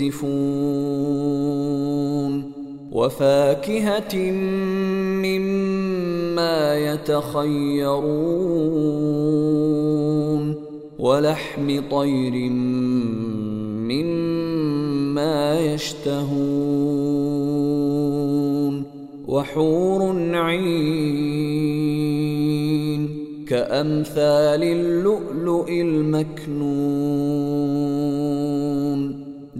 ينزفون وفاكهة مما يتخيرون. ولحم طير مما يشتهون. وحور عين كأمثال اللؤلؤ المكنون.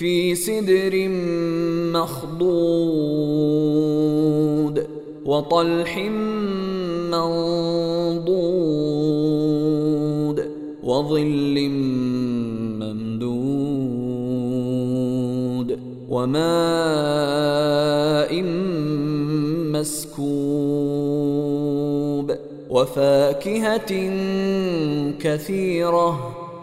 في سدر مخضود وطلح منضود وظل ممدود وماء مسكوب وفاكهة كثيرة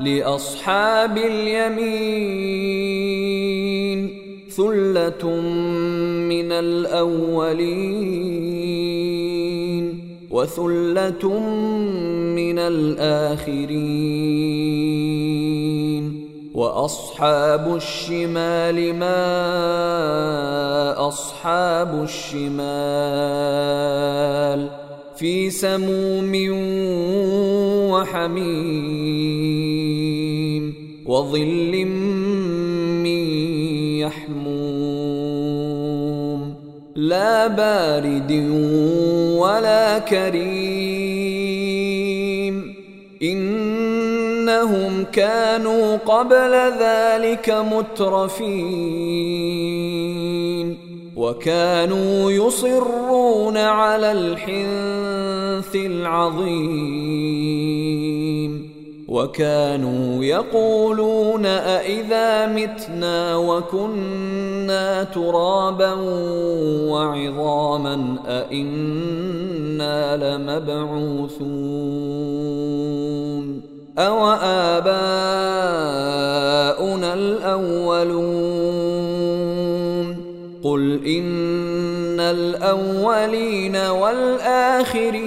لأصحاب اليمين ثلة من الأولين وثلة من الآخرين وأصحاب الشمال ما أصحاب الشمال في سموم وحميم وظل من يحموم لا بارد ولا كريم إنهم كانوا قبل ذلك مترفين وكانوا يصرون على الحنث العظيم. وكانوا يقولون أإذا متنا وكنا ترابا وعظاما أإنا لمبعوثون. أو آباؤنا الأولون قل إن الأولين والآخرين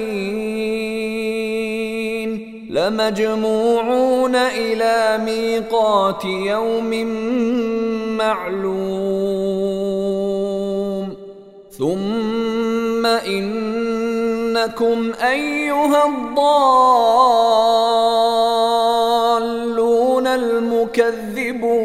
لمجموعون إلى ميقات يوم معلوم ثم إنكم أيها الضالون المكذبون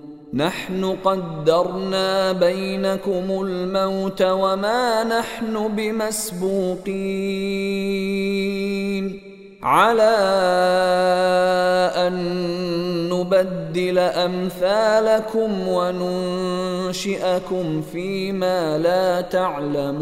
نحن قدرنا بينكم الموت وما نحن بمسبوقين. على أن نبدل أمثالكم وننشئكم فيما لا تعلمون.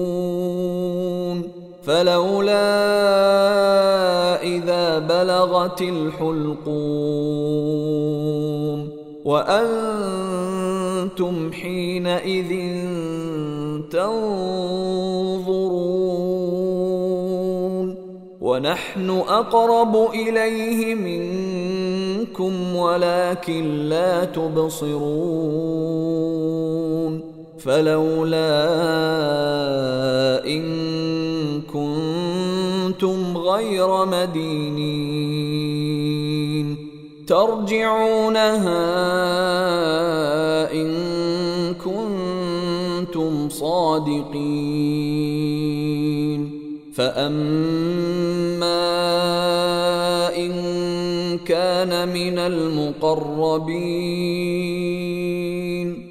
فلولا إذا بلغت الحلقوم وأنتم حينئذ تنظرون ونحن أقرب إليه منكم ولكن لا تبصرون فلولا إن كنتم غير مدينين. ترجعونها إن كنتم صادقين. فأما إن كان من المقربين.